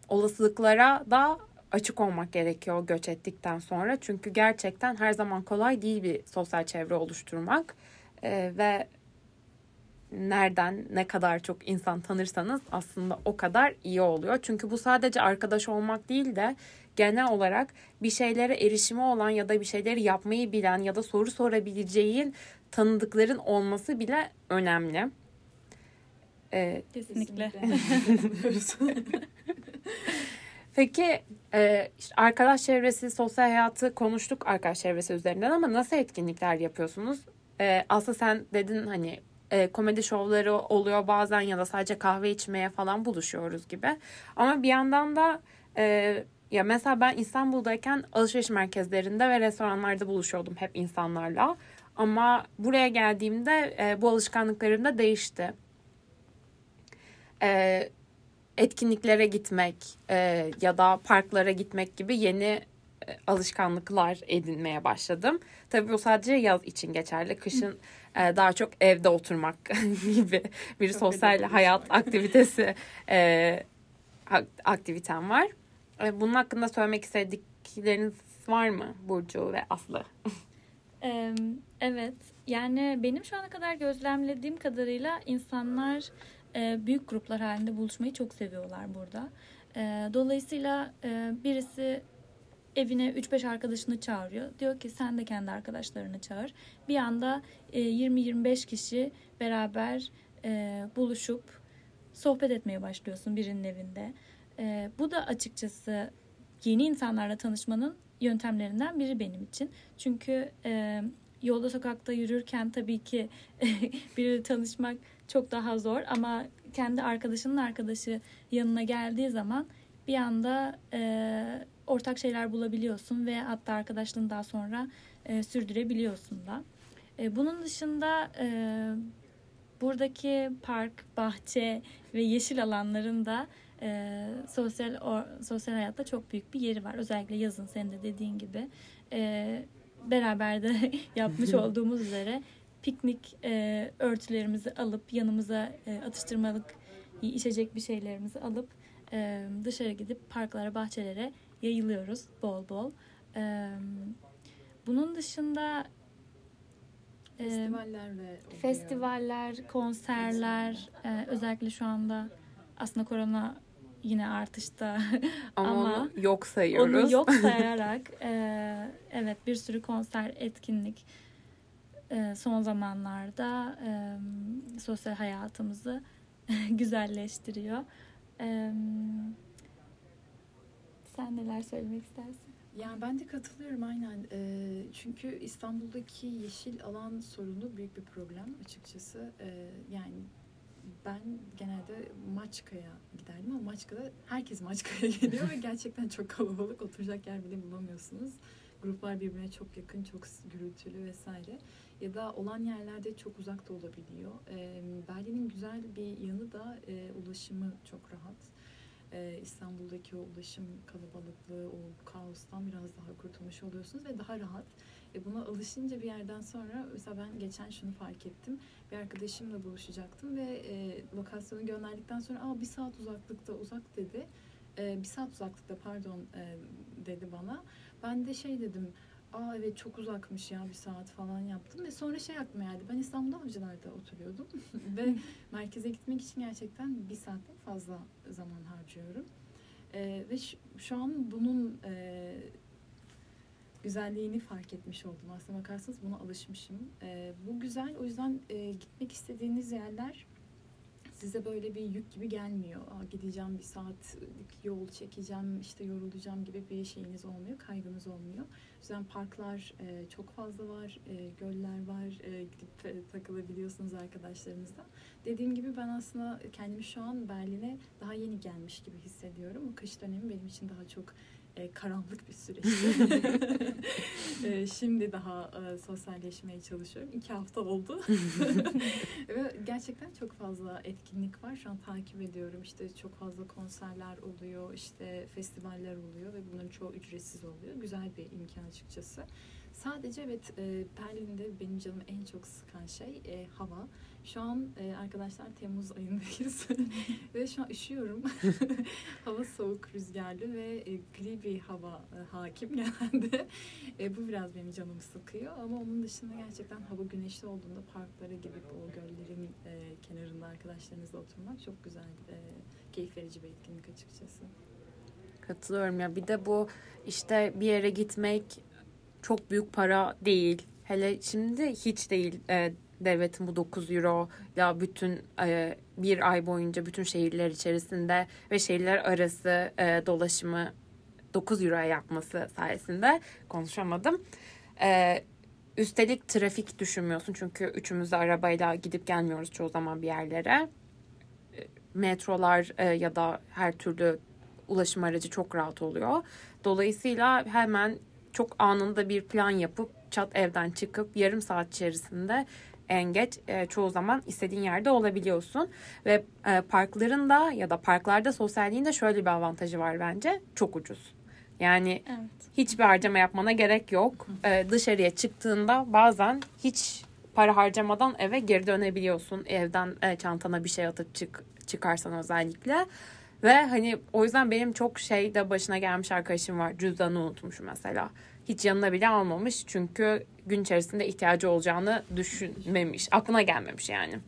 olasılıklara da açık olmak gerekiyor göç ettikten sonra. Çünkü gerçekten her zaman kolay değil bir sosyal çevre oluşturmak E, ve nereden ne kadar çok insan tanırsanız aslında o kadar iyi oluyor. Çünkü bu sadece arkadaş olmak değil de genel olarak bir şeylere erişimi olan ya da bir şeyleri yapmayı bilen ya da soru sorabileceğin tanıdıkların olması bile önemli. Ee, Kesinlikle. Peki e, işte arkadaş çevresi, sosyal hayatı konuştuk arkadaş çevresi üzerinden ama nasıl etkinlikler yapıyorsunuz? E, aslında sen dedin hani e, komedi şovları oluyor bazen ya da sadece kahve içmeye falan buluşuyoruz gibi. Ama bir yandan da e, ya mesela ben İstanbul'dayken alışveriş merkezlerinde ve restoranlarda buluşuyordum hep insanlarla. Ama buraya geldiğimde e, bu alışkanlıklarım da değişti. E, etkinliklere gitmek e, ya da parklara gitmek gibi yeni e, alışkanlıklar edinmeye başladım. Tabii bu sadece yaz için geçerli. Kışın e, daha çok evde oturmak gibi bir Çok sosyal hayat buluşmak. aktivitesi e, ak- aktivitem var. E, bunun hakkında söylemek istedikleriniz var mı Burcu ve Aslı? Evet, yani benim şu ana kadar gözlemlediğim kadarıyla insanlar e, büyük gruplar halinde buluşmayı çok seviyorlar burada. E, Dolayısıyla e, birisi evine 3-5 arkadaşını çağırıyor. Diyor ki sen de kendi arkadaşlarını çağır. Bir anda e, 20-25 kişi beraber buluşup sohbet etmeye başlıyorsun birinin evinde. Bu da açıkçası yeni insanlarla tanışmanın yöntemlerinden biri benim için. Çünkü yolda sokakta yürürken tabii ki biriyle tanışmak çok daha zor ama kendi arkadaşının arkadaşı yanına geldiği zaman bir anda e, ortak şeyler bulabiliyorsun ve hatta arkadaşlığını daha sonra e, sürdürebiliyorsun da. E, bunun dışında e, buradaki park, bahçe ve yeşil alanların da e, sosyal or- sosyal hayatta çok büyük bir yeri var. Özellikle yazın senin de dediğin gibi. E, beraber de yapmış olduğumuz üzere piknik e, örtülerimizi alıp yanımıza e, atıştırmalık içecek bir şeylerimizi alıp e, dışarı gidip parklara, bahçelere yayılıyoruz bol bol. E, bunun dışında e, Festivaller de oluyor. Festivaller, konserler, e, özellikle şu anda aslında korona yine artışta Ama, Ama onu yok sayıyoruz. onu yok sayarak e, evet bir sürü konser, etkinlik son zamanlarda e, sosyal hayatımızı güzelleştiriyor. E, sen neler söylemek istersin? Yani ben de katılıyorum aynen. Ee, çünkü İstanbul'daki yeşil alan sorunu büyük bir problem açıkçası. Ee, yani ben genelde Maçka'ya giderdim ama Maçka'da herkes Maçka'ya geliyor ve gerçekten çok kalabalık. Oturacak yer bile bulamıyorsunuz. Gruplar birbirine çok yakın, çok gürültülü vesaire. Ya da olan yerlerde çok uzak da olabiliyor. Berlin'in güzel bir yanı da ulaşımı çok rahat. İstanbul'daki o ulaşım kalabalıklığı, o kaostan biraz daha kurtulmuş oluyorsunuz ve daha rahat. E buna alışınca bir yerden sonra mesela ben geçen şunu fark ettim. Bir arkadaşımla buluşacaktım ve e, lokasyonu gönderdikten sonra Aa, bir saat uzaklıkta uzak dedi. E, bir saat uzaklıkta pardon e, dedi bana. Ben de şey dedim aa evet çok uzakmış ya bir saat falan yaptım ve sonra şey aklıma geldi. Ben İstanbul'da Avcılar'da oturuyordum ve merkeze gitmek için gerçekten bir saatten fazla zaman harcıyorum. Ee, ve şu, şu an bunun e, güzelliğini fark etmiş oldum. Aslına bakarsanız buna alışmışım. Ee, bu güzel. O yüzden e, gitmek istediğiniz yerler size böyle bir yük gibi gelmiyor. Aa, gideceğim bir saatlik yol çekeceğim, işte yorulacağım gibi bir şeyiniz olmuyor, kaygınız olmuyor. O yüzden parklar e, çok fazla var, e, göller var, e, gidip e, takılabiliyorsunuz arkadaşlarınızla. Dediğim gibi ben aslında kendimi şu an Berlin'e daha yeni gelmiş gibi hissediyorum. O kış dönemi benim için daha çok e, karanlık bir süreç. e, şimdi daha e, sosyalleşmeye çalışıyorum. İki hafta oldu. Ve gerçekten çok fazla etkinlik var. Şu an takip ediyorum. İşte çok fazla konserler oluyor, işte festivaller oluyor ve bunların çoğu ücretsiz oluyor. Güzel bir imkan açıkçası. Sadece evet e, Berlin'de benim canımı en çok sıkan şey e, hava. Şu an e, arkadaşlar Temmuz ayındayız ve şu an üşüyorum. hava soğuk, rüzgarlı ve e, gri bir hava e, hakim genelde. E, bu biraz benim canımı sıkıyor ama onun dışında gerçekten hava güneşli olduğunda parklara gidip o göllerin e, kenarında arkadaşlarınızla oturmak çok güzel, e, keyif verici bir etkinlik açıkçası. Katılıyorum ya. Bir de bu işte bir yere gitmek çok büyük para değil. Hele şimdi hiç değil. E, devletin bu 9 euro ya bütün e, bir ay boyunca bütün şehirler içerisinde ve şehirler arası e, dolaşımı 9 euroya yapması sayesinde konuşamadım. E, üstelik trafik düşünmüyorsun çünkü üçümüz de arabayla gidip gelmiyoruz çoğu zaman bir yerlere. E, metrolar e, ya da her türlü ulaşım aracı çok rahat oluyor. Dolayısıyla hemen çok anında bir plan yapıp çat evden çıkıp yarım saat içerisinde en geç e, çoğu zaman istediğin yerde olabiliyorsun. Ve e, parkların da ya da parklarda sosyalliğin de şöyle bir avantajı var bence. Çok ucuz. Yani Evet. hiçbir harcama yapmana gerek yok. E, dışarıya çıktığında bazen hiç para harcamadan eve geri dönebiliyorsun. Evden e, çantana bir şey atıp çık çıkarsan özellikle. Ve hani o yüzden benim çok şey de başına gelmiş arkadaşım var. Cüzdanı unutmuş mesela. Hiç yanına bile almamış. Çünkü gün içerisinde ihtiyacı olacağını düşünmemiş. Aklına gelmemiş yani.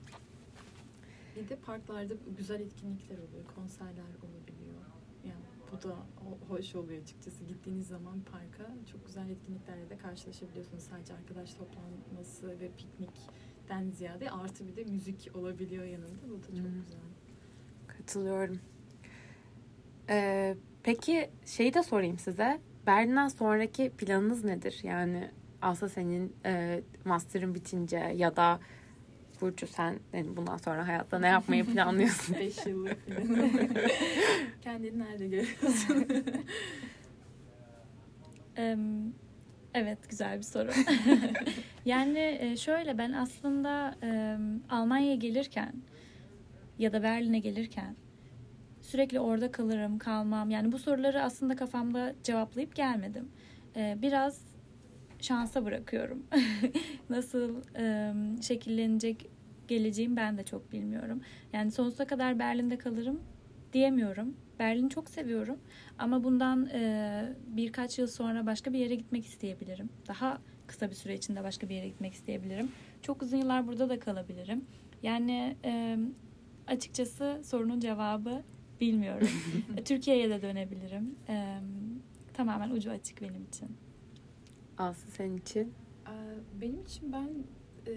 Bir de parklarda güzel etkinlikler oluyor, konserler olabiliyor. Yani bu da ho- hoş oluyor açıkçası. Gittiğiniz zaman parka çok güzel etkinliklerle de karşılaşabiliyorsunuz. Sadece arkadaş toplanması ve piknikten ziyade artı bir de müzik olabiliyor yanında. Bu da çok Hmm. güzel. Katılıyorum. Ee, peki şeyi de sorayım size. Berlin'den sonraki planınız nedir? Yani Aslı senin e, master'ın bitince ya da Burcu sen yani bundan sonra hayatta ne yapmayı planlıyorsun? 5 yıllık. Kendini nerede görüyorsun? Evet, güzel bir soru. yani e, şöyle ben aslında em, Almanya'ya gelirken ya da Berlin'e gelirken sürekli orada kalırım, kalmam. Yani bu soruları aslında kafamda cevaplayıp gelmedim. E, Biraz şansa bırakıyorum. Nasıl em, şekillenecek geleceğim ben de çok bilmiyorum. Yani sonsuza kadar Berlin'de kalırım diyemiyorum. Berlin'i çok seviyorum. Ama bundan e, birkaç yıl sonra başka bir yere gitmek isteyebilirim. Daha kısa bir süre içinde başka bir yere gitmek isteyebilirim. Çok uzun yıllar burada da kalabilirim. Yani e, açıkçası sorunun cevabı bilmiyorum. Türkiye'ye de dönebilirim. E, tamamen ucu açık benim için. Aslı senin için? Benim için ben e,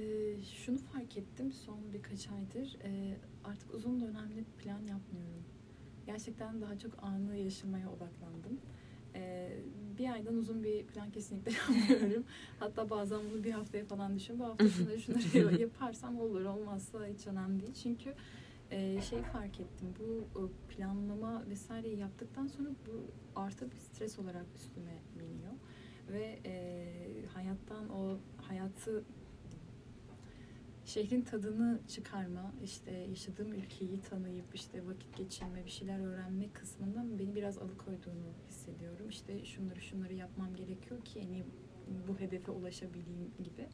şunu fark ettim son birkaç aydır. E, artık uzun dönemli plan yapmıyorum. Gerçekten daha çok anı yaşamaya odaklandım. E, bir aydan uzun bir plan kesinlikle yapmıyorum. Hatta bazen bunu bir haftaya falan düşünüyorum. Bu hafta şunları şunları yaparsam olur olmazsa hiç önemli değil. Çünkü e, şey fark ettim. Bu planlama vesaireyi yaptıktan sonra bu artı bir stres olarak üstüme biniyor ve e, hayattan o hayatı şehrin tadını çıkarma, işte yaşadığım ülkeyi tanıyıp işte vakit geçirme, bir şeyler öğrenme kısmından beni biraz alıkoyduğunu hissediyorum. İşte şunları şunları yapmam gerekiyor ki hani bu hedefe ulaşabileyim gibi.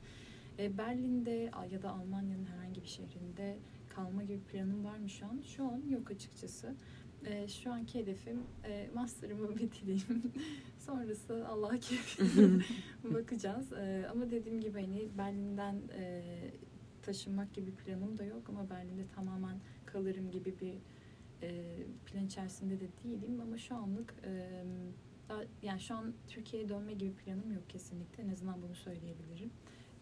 E, Berlin'de ya da Almanya'nın herhangi bir şehrinde kalma gibi planım var mı şu an? Şu an yok açıkçası. E, şu anki hedefim e, master'ımı bitireyim. Sonrası Allah keyfi bakacağız. E, ama dediğim gibi hani Berlin'den e, taşınmak gibi planım da yok ama Berlin'de tamamen kalırım gibi bir e, plan içerisinde de değilim ama şu anlık e, daha, yani şu an Türkiye'ye dönme gibi planım yok kesinlikle. En azından bunu söyleyebilirim.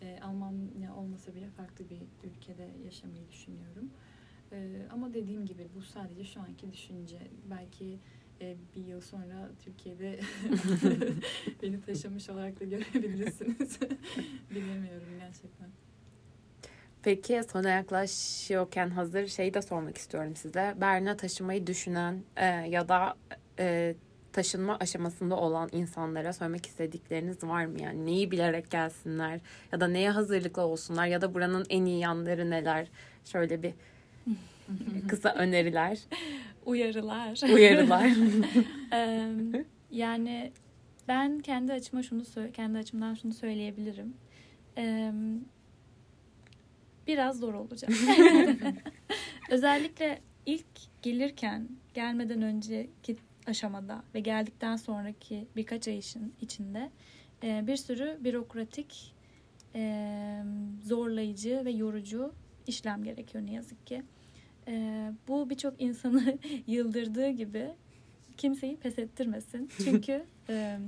E, Almanya olmasa bile farklı bir ülkede yaşamayı düşünüyorum. E, ama dediğim gibi bu sadece şu anki düşünce. Belki e, bir yıl sonra Türkiye'de beni taşımış olarak da görebilirsiniz. Bilemiyorum gerçekten. Peki sona yaklaşıyorken hazır şeyi de sormak istiyorum size. Berlin'e taşımayı düşünen e, ya da e, taşınma aşamasında olan insanlara söylemek istedikleriniz var mı? Yani neyi bilerek gelsinler ya da neye hazırlıklı olsunlar ya da buranın en iyi yanları neler? Şöyle bir kısa öneriler, Uyarılar. uyarılar. Yani ben kendi açıma şunu kendi açımdan şunu söyleyebilirim. Biraz zor olacak. Özellikle ilk gelirken, gelmeden önceki aşamada ve geldikten sonraki birkaç ay için, içinde e, bir sürü bürokratik, e, zorlayıcı ve yorucu işlem gerekiyor ne yazık ki. E, bu birçok insanı yıldırdığı gibi kimseyi pes ettirmesin. Çünkü e,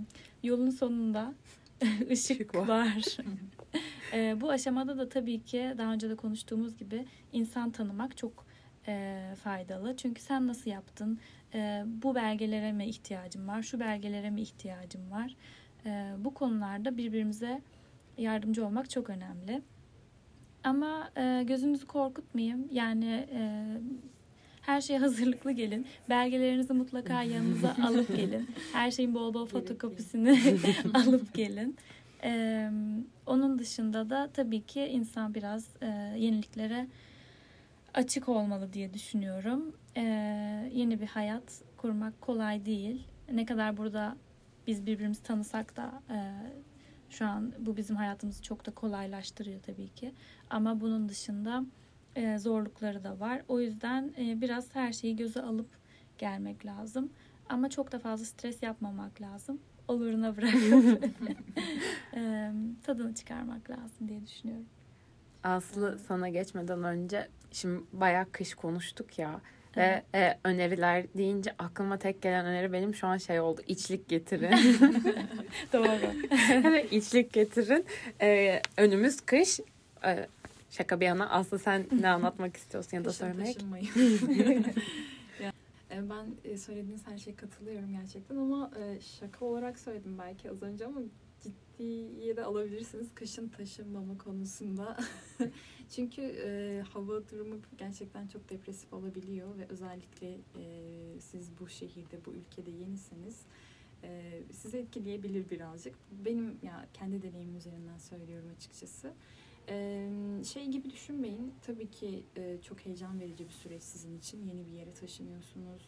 yolun sonunda ışık Işık var. var. E, bu aşamada da tabii ki daha önce de konuştuğumuz gibi insan tanımak çok e, faydalı. Çünkü sen nasıl yaptın? E, bu belgelere mi ihtiyacım var? Şu belgelere mi ihtiyacım var? E, bu konularda birbirimize yardımcı olmak çok önemli. Ama e, gözünüzü korkutmayayım. Yani e, her şeye hazırlıklı gelin. Belgelerinizi mutlaka yanınıza alıp gelin. Her şeyin bol bol fotokopisini alıp gelin. Ee, onun dışında da tabii ki insan biraz e, yeniliklere açık olmalı diye düşünüyorum. Ee, yeni bir hayat kurmak kolay değil. Ne kadar burada biz birbirimizi tanısak da e, şu an bu bizim hayatımızı çok da kolaylaştırıyor tabii ki. Ama bunun dışında e, zorlukları da var. O yüzden e, biraz her şeyi göze alıp gelmek lazım. Ama çok da fazla stres yapmamak lazım. Oluruna bırakıp e, tadını çıkarmak lazım diye düşünüyorum. Aslı sana geçmeden önce şimdi bayağı kış konuştuk ya. Ve e, öneriler deyince aklıma tek gelen öneri benim şu an şey oldu. içlik getirin. Doğru. Evet, içlik getirin. E, önümüz kış. E, şaka bir yana Aslı sen ne anlatmak istiyorsun ya da Kışın söylemek? e, ben e, söylediğiniz her şeye katılıyorum gerçekten ama e, şaka olarak söyledim belki az önce ama ciddiye de alabilirsiniz kışın taşınmama konusunda. Çünkü e, hava durumu gerçekten çok depresif olabiliyor ve özellikle e, siz bu şehirde, bu ülkede yeniseniz e, sizi etkileyebilir birazcık. Benim ya kendi deneyimim üzerinden söylüyorum açıkçası. Ee, şey gibi düşünmeyin. Tabii ki e, çok heyecan verici bir süreç sizin için. Yeni bir yere taşınıyorsunuz.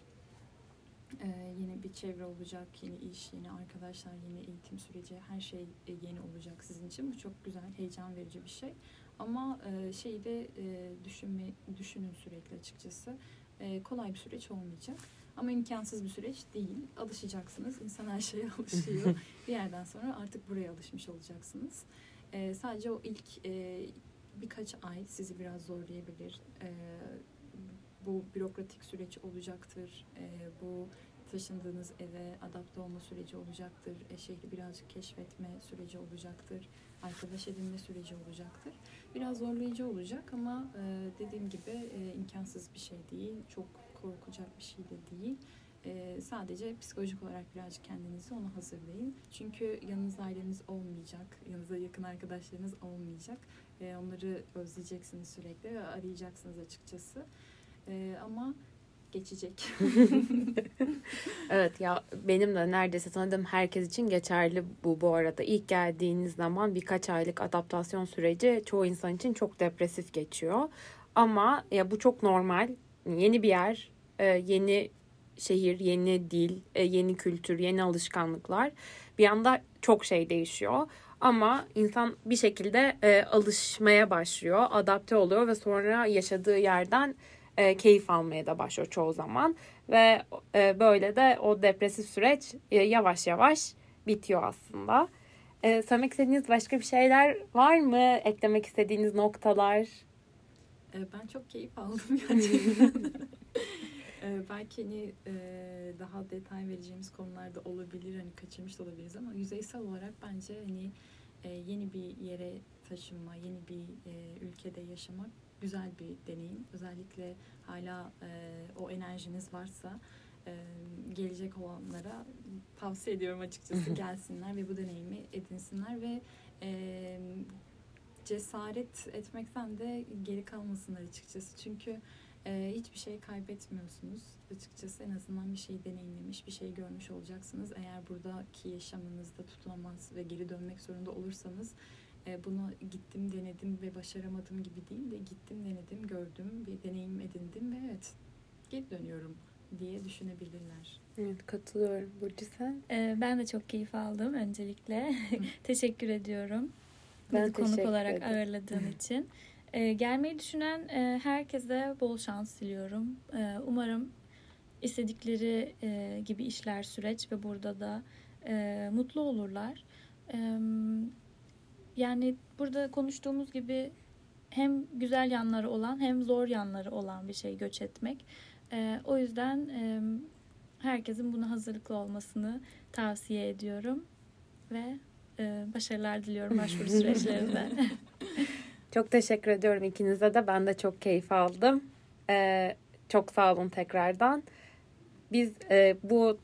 Ee, yeni bir çevre olacak, yeni iş, yeni arkadaşlar, yeni eğitim süreci, her şey e, yeni olacak sizin için. Bu çok güzel, heyecan verici bir şey. Ama e, şeyi de e, düşünme, düşünün sürekli açıkçası. E, kolay bir süreç olmayacak. Ama imkansız bir süreç değil. Alışacaksınız. İnsan her şeye alışıyor. bir yerden sonra artık buraya alışmış olacaksınız. Ee, sadece o ilk e, birkaç ay sizi biraz zorlayabilir. Ee, bu bürokratik süreç olacaktır. Ee, bu taşındığınız eve adapte olma süreci olacaktır. E, şehri birazcık keşfetme süreci olacaktır. Arkadaş edinme süreci olacaktır. Biraz zorlayıcı olacak ama e, dediğim gibi e, imkansız bir şey değil. Çok korkacak bir şey de değil. Ee, sadece psikolojik olarak birazcık kendinizi ona hazırlayın. Çünkü yanınızda aileniz olmayacak, yanınızda yakın arkadaşlarınız olmayacak. Onları özleyeceksiniz sürekli ve arayacaksınız açıkçası. Ama geçecek. Evet ya benim de neredeyse tanıdığım herkes için geçerli bu bu arada. İlk geldiğiniz zaman birkaç aylık adaptasyon süreci çoğu insan için çok depresif geçiyor. Ama ya bu çok normal. Yeni bir yer, e, yeni şehir, yeni dil, e, yeni kültür, yeni alışkanlıklar. Bir anda çok şey değişiyor. Ama insan bir şekilde e, alışmaya başlıyor, adapte oluyor ve sonra yaşadığı yerden e, keyif almaya da başlıyor çoğu zaman ve e, böyle de o depresif süreç e, yavaş yavaş bitiyor aslında. E, söylemek istediğiniz başka bir şeyler var mı? Eklemek istediğiniz noktalar? E, ben çok keyif aldım gerçekten. e, belki hani e, daha detay vereceğimiz konularda olabilir hani kaçırmış da olabiliriz ama yüzeysel olarak bence hani e, yeni bir yere taşınma, yeni bir e, ülkede yaşamak güzel bir deneyim. Özellikle hala e, o enerjiniz varsa e, gelecek olanlara tavsiye ediyorum açıkçası gelsinler ve bu deneyimi edinsinler ve e, cesaret etmekten de geri kalmasınlar açıkçası. Çünkü e, hiçbir şey kaybetmiyorsunuz açıkçası. En azından bir şey deneyimlemiş, bir şey görmüş olacaksınız. Eğer buradaki yaşamınızda tutulamaz ve geri dönmek zorunda olursanız e, bunu gittim, denedim ve başaramadım gibi değil de gittim, denedim, gördüm, bir deneyim edindim ve evet geri dönüyorum diye düşünebilirler. Evet katılıyorum. Burcu sen? Ee, ben de çok keyif aldım öncelikle. teşekkür ediyorum. Ben Bizi konuk olarak ederim. ağırladığın için. Ee, gelmeyi düşünen e, herkese bol şans diliyorum. Ee, umarım istedikleri e, gibi işler süreç ve burada da e, mutlu olurlar. Ee, yani burada konuştuğumuz gibi hem güzel yanları olan hem zor yanları olan bir şey göç etmek. Ee, o yüzden e, herkesin buna hazırlıklı olmasını tavsiye ediyorum ve e, başarılar diliyorum başvuru süreçlerinde. Çok teşekkür ediyorum ikinize de. Ben de çok keyif aldım. Ee, çok sağ olun tekrardan. Biz e, bu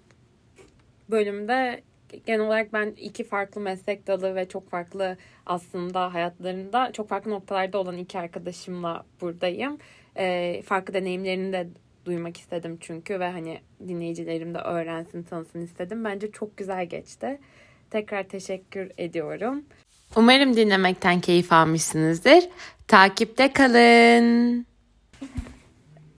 bölümde genel olarak ben iki farklı meslek dalı ve çok farklı aslında hayatlarında çok farklı noktalarda olan iki arkadaşımla buradayım. Ee, farklı deneyimlerini de duymak istedim çünkü ve hani dinleyicilerim de öğrensin, tanısın istedim. Bence çok güzel geçti. Tekrar teşekkür ediyorum. Umarım dinlemekten keyif almışsınızdır. Takipte kalın.